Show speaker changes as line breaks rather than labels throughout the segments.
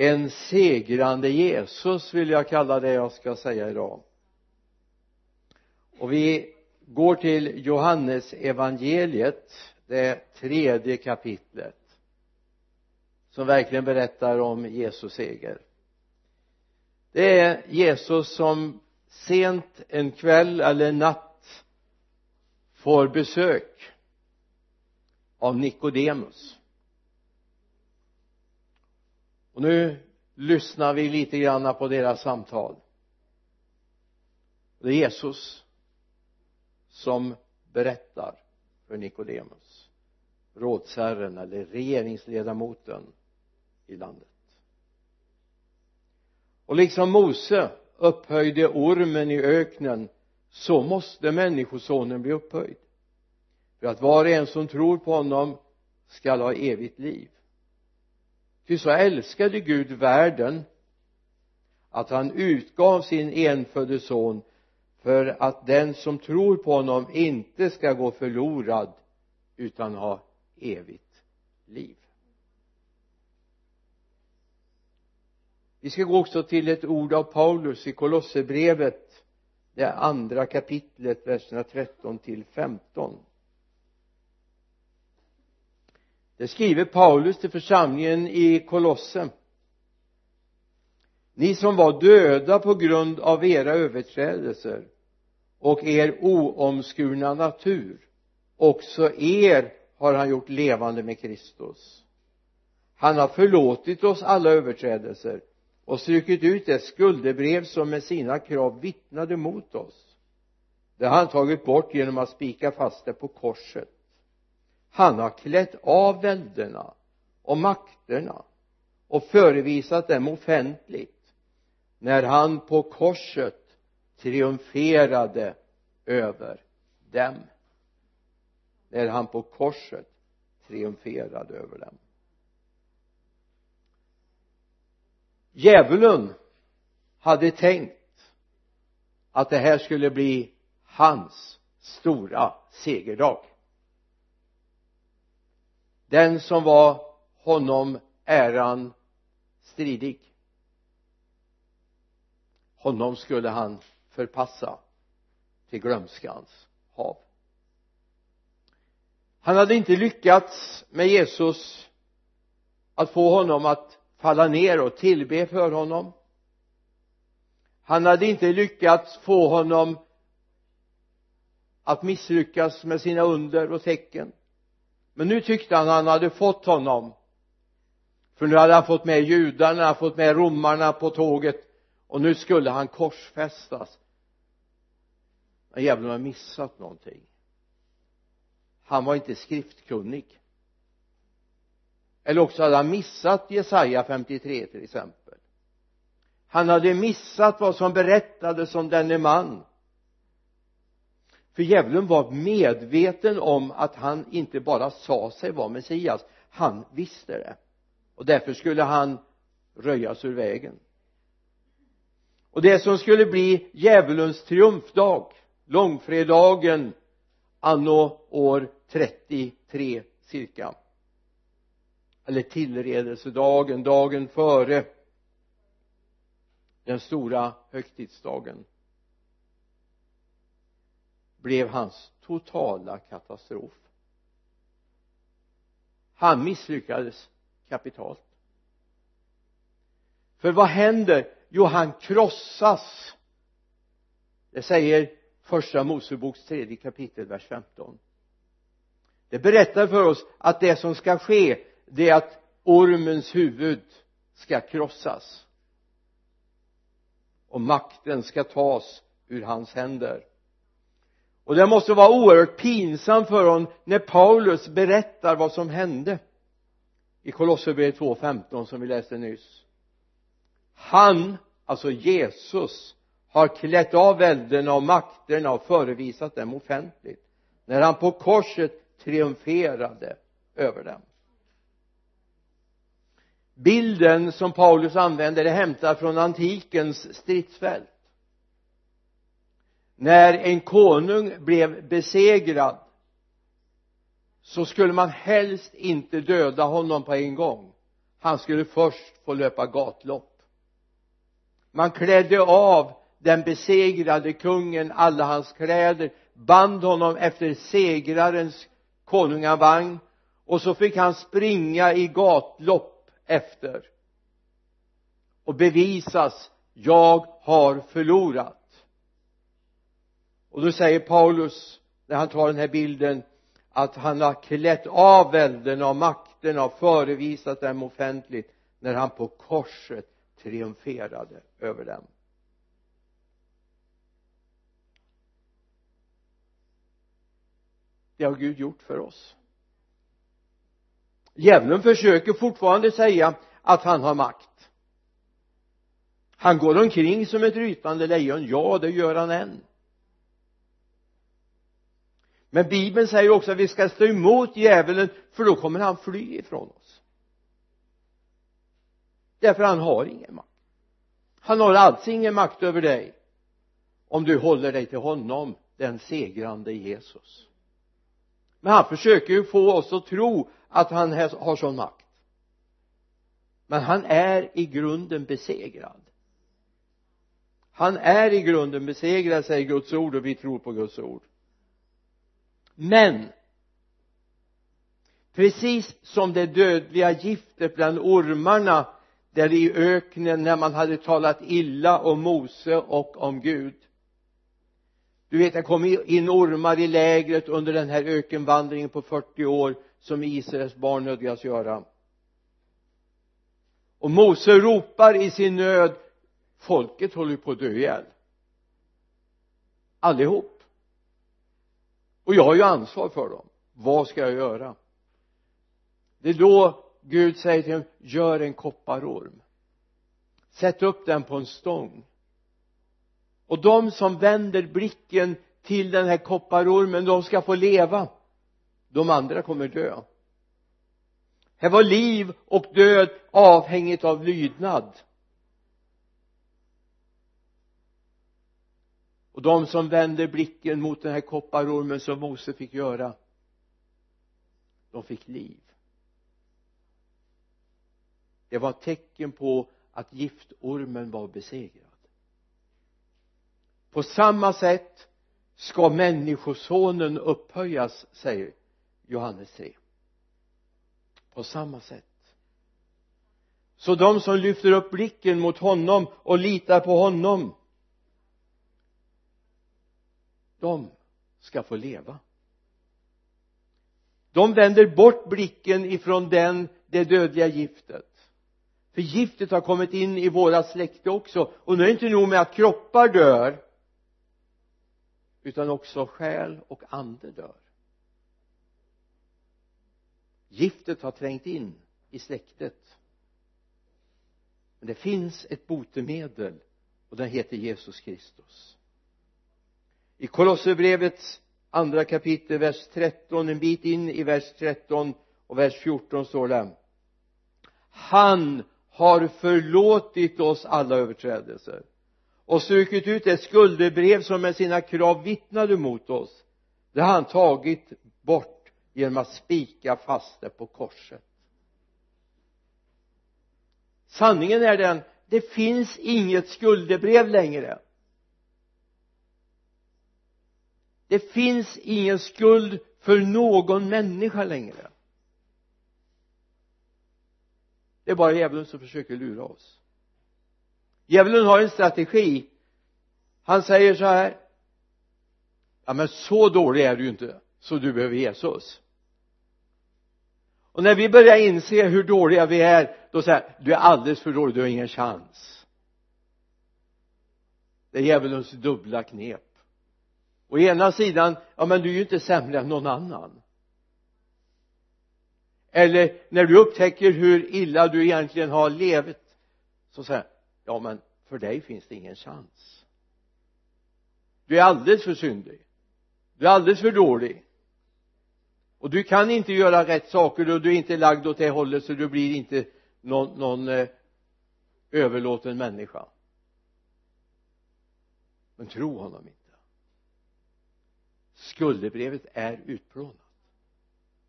en segrande Jesus vill jag kalla det jag ska säga idag. Och vi går till Johannes evangeliet det tredje kapitlet som verkligen berättar om Jesus seger. Det är Jesus som sent en kväll eller natt får besök av Nikodemus och nu lyssnar vi lite grann på deras samtal. Det är Jesus som berättar för Nikodemus rådsherren eller regeringsledamoten i landet. Och liksom Mose upphöjde ormen i öknen så måste människosonen bli upphöjd. För att var och en som tror på honom skall ha evigt liv ty så älskade Gud världen att han utgav sin enfödde son för att den som tror på honom inte ska gå förlorad utan ha evigt liv. Vi ska gå också till ett ord av Paulus i Kolosserbrevet det andra kapitlet verserna 13 till 15 det skriver Paulus till församlingen i Kolosse ni som var döda på grund av era överträdelser och er oomskurna natur också er har han gjort levande med Kristus. Han har förlåtit oss alla överträdelser och strukit ut det skuldebrev som med sina krav vittnade mot oss. Det har han tagit bort genom att spika fast det på korset han har klätt av väldena och makterna och förevisat dem offentligt när han på korset triumferade över dem. När han på korset triumferade över dem. Djävulen hade tänkt att det här skulle bli hans stora segerdag den som var honom äran stridig. Honom skulle han förpassa till glömskans hav. Han hade inte lyckats med Jesus att få honom att falla ner och tillbe för honom. Han hade inte lyckats få honom att misslyckas med sina under och tecken men nu tyckte han han hade fått honom. För nu hade han fått med judarna, han fått med romarna på tåget. Och nu skulle han korsfästas. Men djävulen har missat någonting. Han var inte skriftkunnig. Eller också hade han missat Jesaja 53 till exempel. Han hade missat vad som berättades om denne man för djävulen var medveten om att han inte bara sa sig vara Messias han visste det. Och därför skulle han röjas ur vägen. Och det som skulle bli djävulens triumfdag långfredagen anno år 33 cirka eller tillredelsedagen dagen före den stora högtidsdagen blev hans totala katastrof. Han misslyckades kapitalt. För vad händer? Jo han krossas. Det säger första Moseboks tredje kapitel vers 15 det berättar för oss att det som ska ske det är att ormens huvud ska krossas. Och makten ska tas ur hans händer och det måste vara oerhört pinsamt för honom när Paulus berättar vad som hände. I Kolosserbrevet 2.15 som vi läste nyss. Han, alltså Jesus har klätt av väldena och makterna och förevisat dem offentligt. När han på korset triumferade över dem. Bilden som Paulus använder är hämtad från antikens stridsfält när en konung blev besegrad så skulle man helst inte döda honom på en gång. Han skulle först få löpa gatlopp. Man klädde av den besegrade kungen alla hans kläder band honom efter segrarens konungavagn och så fick han springa i gatlopp efter och bevisas jag har förlorat och då säger Paulus när han tar den här bilden att han har klätt av välden av makten och förevisat dem offentligt när han på korset triumferade över dem. Det har Gud gjort för oss. Djävulen försöker fortfarande säga att han har makt. Han går omkring som ett rytande lejon. Ja det gör han än men bibeln säger också att vi ska stå emot djävulen för då kommer han fly ifrån oss. Därför han har ingen makt. Han har alls ingen makt över dig om du håller dig till honom den segrande Jesus. Men han försöker ju få oss att tro att han har sån makt. Men han är i grunden besegrad. Han är i grunden besegrad säger Guds ord och vi tror på Guds ord men precis som det dödliga giftet bland ormarna där i öknen när man hade talat illa om Mose och om Gud. Du vet det kom in ormar i lägret under den här ökenvandringen på 40 år som Israels barn nödgas göra. Och Mose ropar i sin nöd folket håller på att dö ihjäl. Allihop och jag har ju ansvar för dem. Vad ska jag göra? Det är då Gud säger till dem gör en kopparorm. Sätt upp den på en stång. Och de som vänder blicken till den här kopparormen de ska få leva. De andra kommer dö. Här var liv och död avhängigt av lydnad. Och de som vänder blicken mot den här kopparormen som Mose fick göra de fick liv. Det var tecken på att giftormen var besegrad. På samma sätt ska människosonen upphöjas säger Johannes 3 på samma sätt. Så de som lyfter upp blicken mot honom och litar på honom de ska få leva. De vänder bort blicken ifrån den det dödliga giftet. För giftet har kommit in i våra släkte också. Och nu är det inte nog med att kroppar dör utan också själ och ande dör. Giftet har trängt in i släktet. Men det finns ett botemedel och det heter Jesus Kristus i Kolosserbrevets andra kapitel vers 13 en bit in i vers 13 och vers 14 står det. Han har förlåtit oss alla överträdelser och strukit ut det skuldebrev som med sina krav vittnade mot oss. Det har han tagit bort genom att spika fast det på korset. Sanningen är den det finns inget skuldebrev längre. Det finns ingen skuld för någon människa längre. Det är bara djävulen som försöker lura oss. Djävulen har en strategi. Han säger så här ja men så dålig är du ju inte så du behöver Jesus. Och när vi börjar inse hur dåliga vi är då säger han du är alldeles för dålig, du har ingen chans. Det är djävulens dubbla knep å ena sidan ja men du är ju inte sämre än någon annan. Eller när du upptäcker hur illa du egentligen har levt så säger ja men för dig finns det ingen chans. Du är alldeles för syndig. Du är alldeles för dålig. Och du kan inte göra rätt saker och du är inte lagd åt det hållet så du blir inte någon, någon eh, överlåten människa. Men tro honom inte skuldebrevet är utplånat.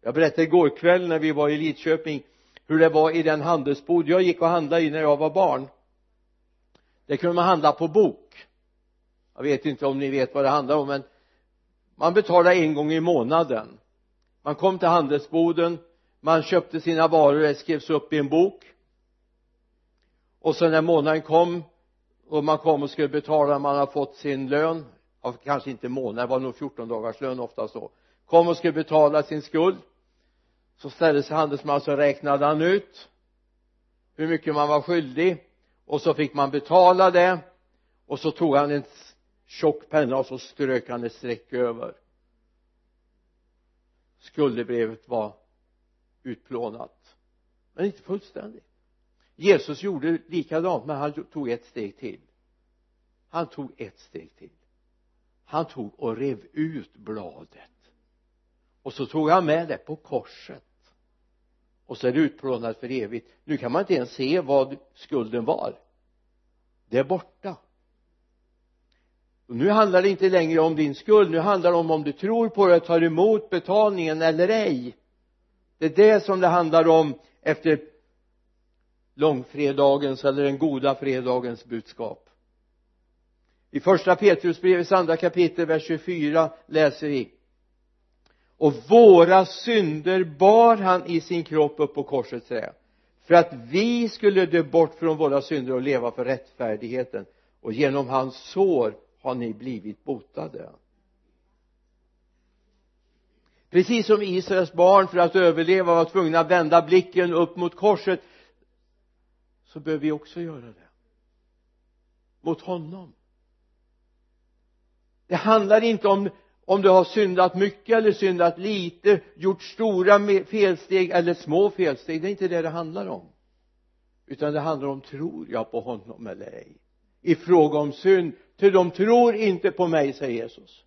Jag berättade igår kväll när vi var i Lidköping hur det var i den handelsbod jag gick och handlade i när jag var barn. Där kunde man handla på bok. Jag vet inte om ni vet vad det handlar om men man betalade en gång i månaden. Man kom till handelsboden man köpte sina varor det skrevs upp i en bok. Och sen när månaden kom och man kom och skulle betala man har fått sin lön ja, kanske inte månader, det var nog 14 dagars lön oftast då kom och skulle betala sin skuld. Så ställde sig handelsmannen så räknade han ut hur mycket man var skyldig. Och så fick man betala det. Och så tog han en tjock penna och så strök han ett streck över. Skuldebrevet var utplånat. Men inte fullständigt. Jesus gjorde likadant men han tog ett steg till. Han tog ett steg till han tog och rev ut bladet. Och så tog han med det på korset. Och så är det utplånat för evigt. Nu kan man inte ens se vad skulden var. Det är borta. Och nu handlar det inte längre om din skuld. Nu handlar det om om du tror på det och tar emot betalningen eller ej. Det är det som det handlar om efter långfredagens eller den goda fredagens budskap i första Petrusbrevets andra kapitel vers 24 läser vi. Och våra synder bar han i sin kropp upp på korsets trä för att vi skulle dö bort från våra synder och leva för rättfärdigheten. Och genom hans sår har ni blivit botade. Precis som Israels barn för att överleva var tvungna att vända blicken upp mot korset så behöver vi också göra det. Mot honom det handlar inte om om du har syndat mycket eller syndat lite gjort stora felsteg eller små felsteg. Det är inte det det handlar om. Utan det handlar om tror jag på honom eller ej? I fråga om synd ty de tror inte på mig säger Jesus.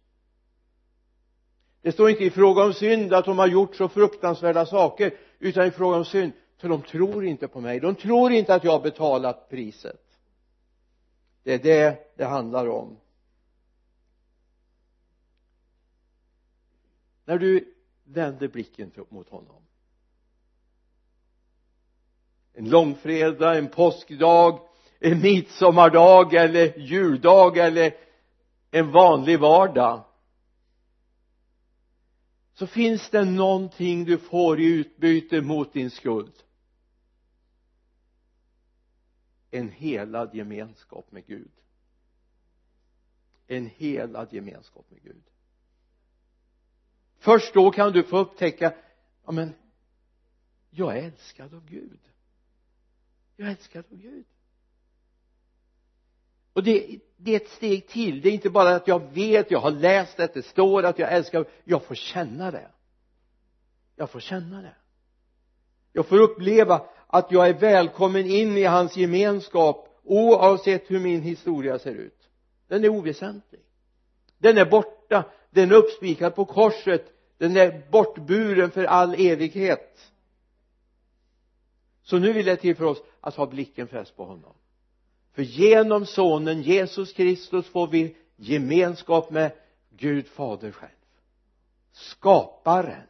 Det står inte i fråga om synd att de har gjort så fruktansvärda saker utan i fråga om synd för de tror inte på mig. De tror inte att jag har betalat priset. Det är det det handlar om. När du vänder blicken mot honom. En långfredag, en påskdag, en midsommardag eller juldag eller en vanlig vardag. Så finns det någonting du får i utbyte mot din skuld. En helad gemenskap med Gud. En helad gemenskap med Gud först då kan du få upptäcka ja men jag är älskad av Gud. Jag är älskad av Gud. Och det, det är ett steg till. Det är inte bara att jag vet, jag har läst att det står att jag älskar jag får känna det. Jag får känna det. Jag får uppleva att jag är välkommen in i hans gemenskap oavsett hur min historia ser ut. Den är oväsentlig. Den är borta den är uppspikad på korset den är bortburen för all evighet. Så nu vill jag till för oss att ha blicken fäst på honom. För genom sonen Jesus Kristus får vi gemenskap med Gud fader själv. Skaparen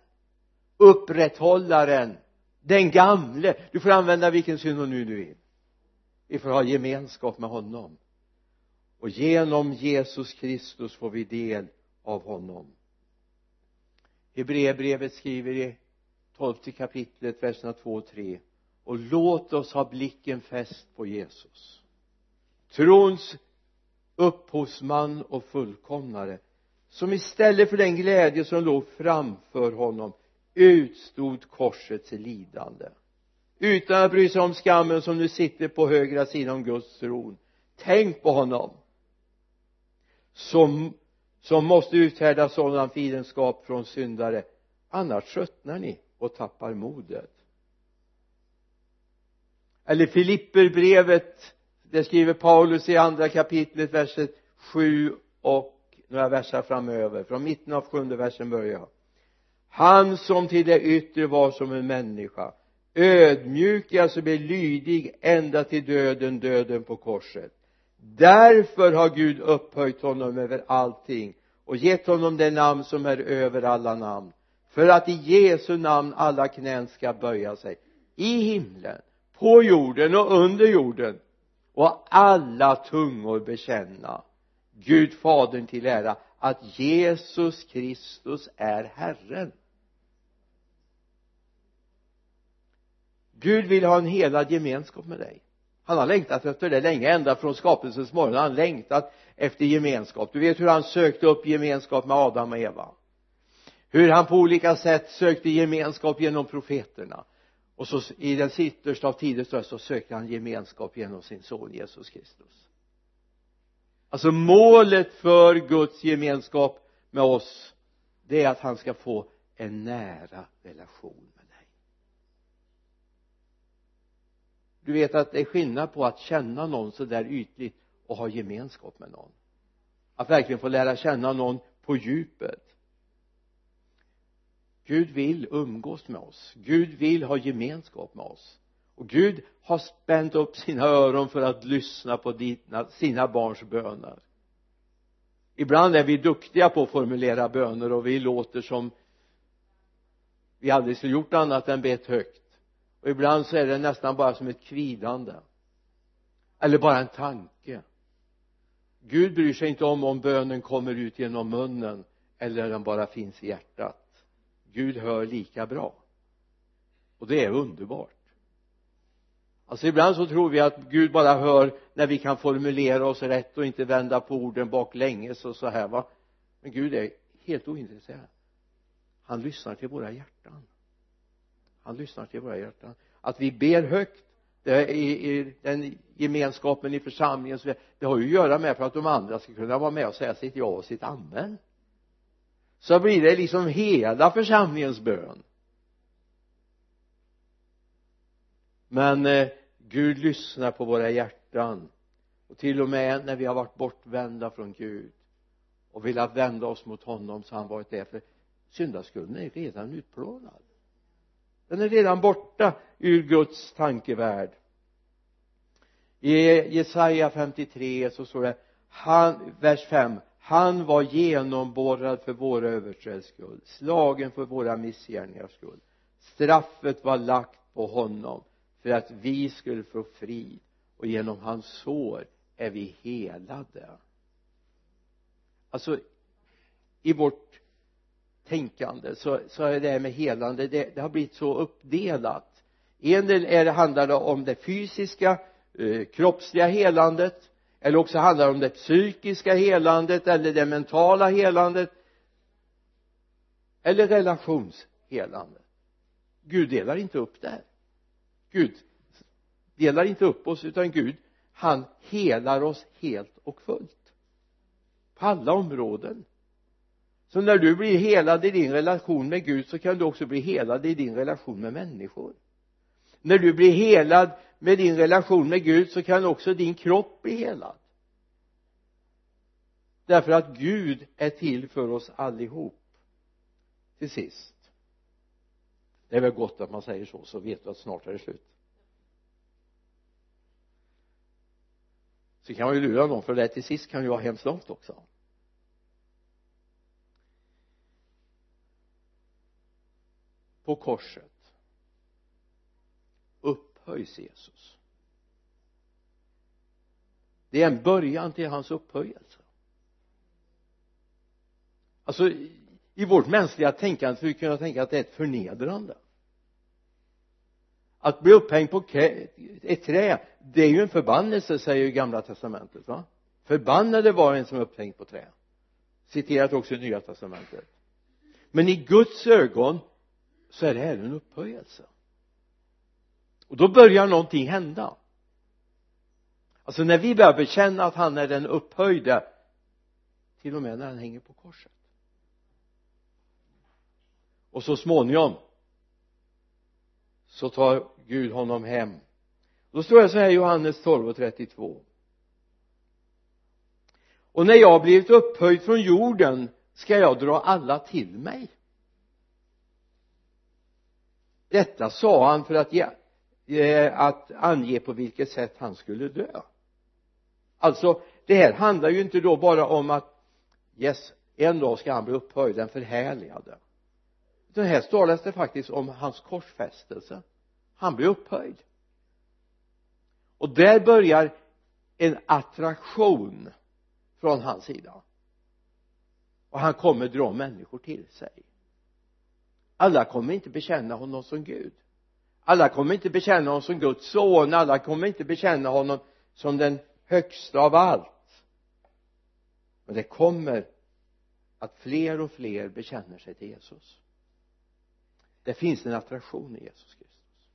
upprätthållaren den gamle. Du får använda vilken synonym du vill. Vi får ha gemenskap med honom. Och genom Jesus Kristus får vi del av honom. Hebreerbrevet skriver i tolfte kapitlet verserna 2 och 3 och låt oss ha blicken fäst på Jesus trons upphovsman och fullkomnare som istället för den glädje som låg framför honom utstod korsets lidande. Utan att bry sig om skammen som nu sitter på högra sidan om Guds tron. Tänk på honom som som måste uthärda sådan fiendskap från syndare. Annars tröttnar ni och tappar modet. Eller Filipperbrevet det skriver Paulus i andra kapitlet verset 7 och några verser framöver. Från mitten av sjunde versen börjar han som till det yttre var som en människa ödmjuk alltså blev lydig ända till döden, döden på korset därför har Gud upphöjt honom över allting och gett honom det namn som är över alla namn. För att i Jesu namn alla knän ska böja sig i himlen på jorden och under jorden och alla tungor bekänna Gud fadern till ära att Jesus Kristus är Herren. Gud vill ha en helad gemenskap med dig han har längtat efter det länge ända från skapelsens morgon. Han har längtat efter gemenskap. Du vet hur han sökte upp gemenskap med Adam och Eva. Hur han på olika sätt sökte gemenskap genom profeterna. Och så i den yttersta av tider så sökte han gemenskap genom sin son Jesus Kristus. Alltså målet för Guds gemenskap med oss det är att han ska få en nära relation med dig du vet att det är skillnad på att känna någon sådär ytligt och ha gemenskap med någon. Att verkligen få lära känna någon på djupet. Gud vill umgås med oss. Gud vill ha gemenskap med oss. Och Gud har spänt upp sina öron för att lyssna på dina, sina barns böner. Ibland är vi duktiga på att formulera böner och vi låter som vi aldrig skulle gjort annat än bett högt och ibland så är det nästan bara som ett kvidande. Eller bara en tanke. Gud bryr sig inte om om bönen kommer ut genom munnen eller den bara finns i hjärtat. Gud hör lika bra. Och det är underbart. Alltså ibland så tror vi att Gud bara hör när vi kan formulera oss rätt och inte vända på orden baklänges och så här va? Men Gud är helt ointresserad. Han lyssnar till våra hjärtan han lyssnar till våra hjärtan. Att vi ber högt det är i, i den gemenskapen i församlingen så det har ju att göra med för att de andra ska kunna vara med och säga sitt ja och sitt amen. Så blir det liksom hela församlingens bön. Men eh, Gud lyssnar på våra hjärtan. Och till och med när vi har varit bortvända från Gud och velat vända oss mot honom så har han varit där för syndaskulden är redan utplånad den är redan borta ur Guds tankevärld. I Jesaja 53 så står det han, vers 5 han var genomborrad för våra överträdelser skull slagen för våra missgärningars skull. Straffet var lagt på honom för att vi skulle få frid och genom hans sår är vi helade. Alltså i vårt tänkande så, så är det här med helande det, det har blivit så uppdelat. En del är det handlar det om det fysiska eh, kroppsliga helandet eller också handlar det om det psykiska helandet eller det mentala helandet eller relationshelandet. Gud delar inte upp det här. Gud delar inte upp oss utan Gud han helar oss helt och fullt. På alla områden så när du blir helad i din relation med Gud så kan du också bli helad i din relation med människor. När du blir helad med din relation med Gud så kan också din kropp bli helad. Därför att Gud är till för oss allihop. Till sist. Det är väl gott att man säger så så vet du att snart är det slut. Så kan man ju lura någon för det till sist kan ju vara hemskt långt också. På korset. Upphöjs Jesus. Det är en början till hans upphöjelse. Alltså i vårt mänskliga tänkande skulle vi kunna tänka att det är ett förnedrande. Att bli upphängd på ett trä det är ju en förbannelse säger ju gamla testamentet va? Förbannade var en som är upphängd på trä. Citerat också i nya testamentet. Men i Guds ögon så är det här en upphöjelse. Och då börjar någonting hända. Alltså när vi börjar bekänna att han är den upphöjde till och med när han hänger på korset. Och så småningom så tar Gud honom hem. Då står det så här i Johannes 12 och 32 och när jag har blivit upphöjd från jorden ska jag dra alla till mig detta sa han för att ge, eh, att ange på vilket sätt han skulle dö. Alltså det här handlar ju inte då bara om att yes en dag ska han bli upphöjd den förhärligade. Utan här talas det faktiskt om hans korsfästelse. Han blir upphöjd. Och där börjar en attraktion från hans sida. Och han kommer dra människor till sig alla kommer inte bekänna honom som Gud. Alla kommer inte bekänna honom som Guds son. Alla kommer inte bekänna honom som den högsta av allt. Men det kommer att fler och fler bekänner sig till Jesus. Det finns en attraktion i Jesus Kristus.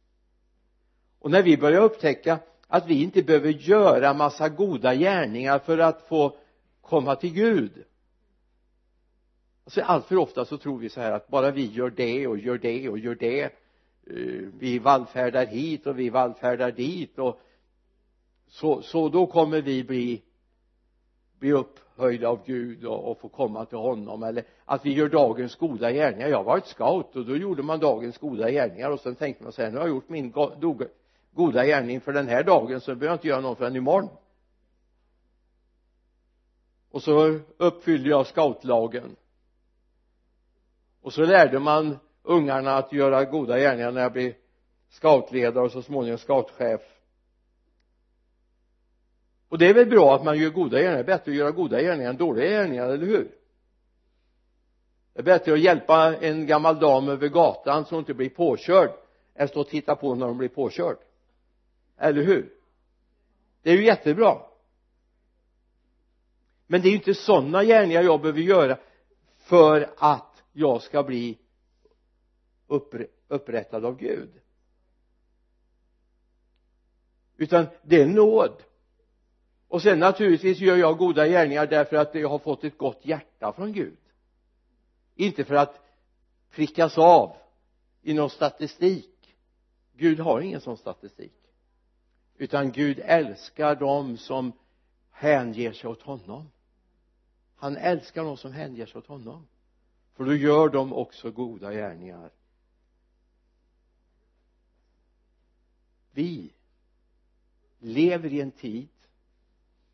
Och när vi börjar upptäcka att vi inte behöver göra massa goda gärningar för att få komma till Gud alltså allt för ofta så tror vi så här att bara vi gör det och gör det och gör det eh, vi vallfärdar hit och vi vallfärdar dit och så, så då kommer vi bli bli upphöjda av Gud och, och få komma till honom. Eller att vi gör dagens goda gärningar. Jag har varit scout och då gjorde man dagens goda gärningar och sen tänkte man så här nu har jag gjort min goda gärning för den här dagen så behöver jag inte göra någon förrän imorgon. Och så uppfyllde jag scoutlagen och så lärde man ungarna att göra goda gärningar när jag blev scoutledare och så småningom scoutchef. Och det är väl bra att man gör goda gärningar. Det är bättre att göra goda gärningar än dåliga gärningar, eller hur? Det är bättre att hjälpa en gammal dam över gatan så hon inte blir påkörd än att stå och titta på när hon blir påkörd. Eller hur? Det är ju jättebra. Men det är ju inte sådana gärningar jag behöver göra för att jag ska bli upprättad av Gud. Utan det är nåd. Och sen naturligtvis gör jag goda gärningar därför att jag har fått ett gott hjärta från Gud. Inte för att prickas av i någon statistik. Gud har ingen sån statistik. Utan Gud älskar dem som hänger sig åt honom. Han älskar dem som hänger sig åt honom för då gör de också goda gärningar. Vi lever i en tid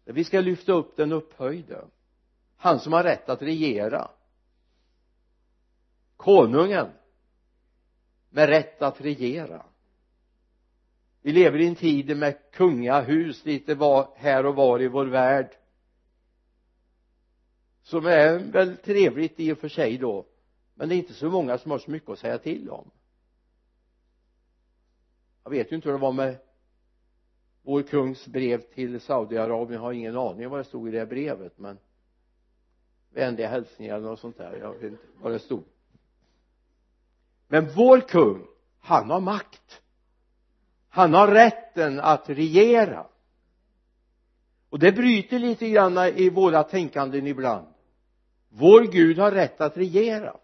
där vi ska lyfta upp den upphöjde. Han som har rätt att regera. Konungen med rätt att regera. Vi lever i en tid med kungahus lite var, här och var i vår värld som är väl trevligt i och för sig då men det är inte så många som har så mycket att säga till om. Jag vet ju inte hur det var med vår kungs brev till Saudiarabien. Jag har ingen aning om vad det stod i det brevet men vänliga hälsningar eller något sånt där. Jag vet inte vad det stod. Men vår kung han har makt. Han har rätten att regera. Och det bryter lite grann i våra tänkanden ibland vår Gud har rätt att regera.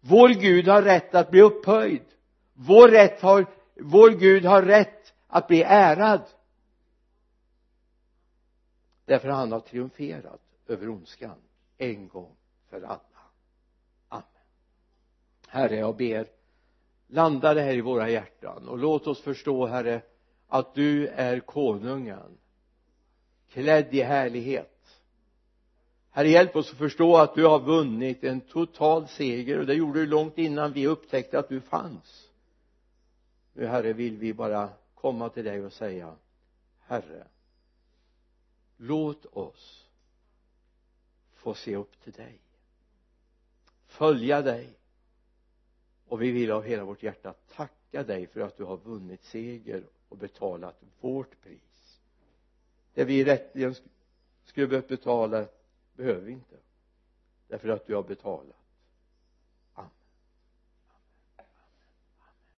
Vår Gud har rätt att bli upphöjd. Vår rätt har vår Gud har rätt att bli ärad. Därför han har triumferat över ondskan en gång för alla. Amen. Herre jag ber landa det här i våra hjärtan och låt oss förstå herre att du är konungen klädd i härlighet herre hjälp oss att förstå att du har vunnit en total seger och det gjorde du långt innan vi upptäckte att du fanns. Nu herre vill vi bara komma till dig och säga herre låt oss få se upp till dig följa dig och vi vill av hela vårt hjärta tacka dig för att du har vunnit seger och betalat vårt pris. Det vi rättligen skulle behövt betala behöver vi inte. Därför att du har betalat.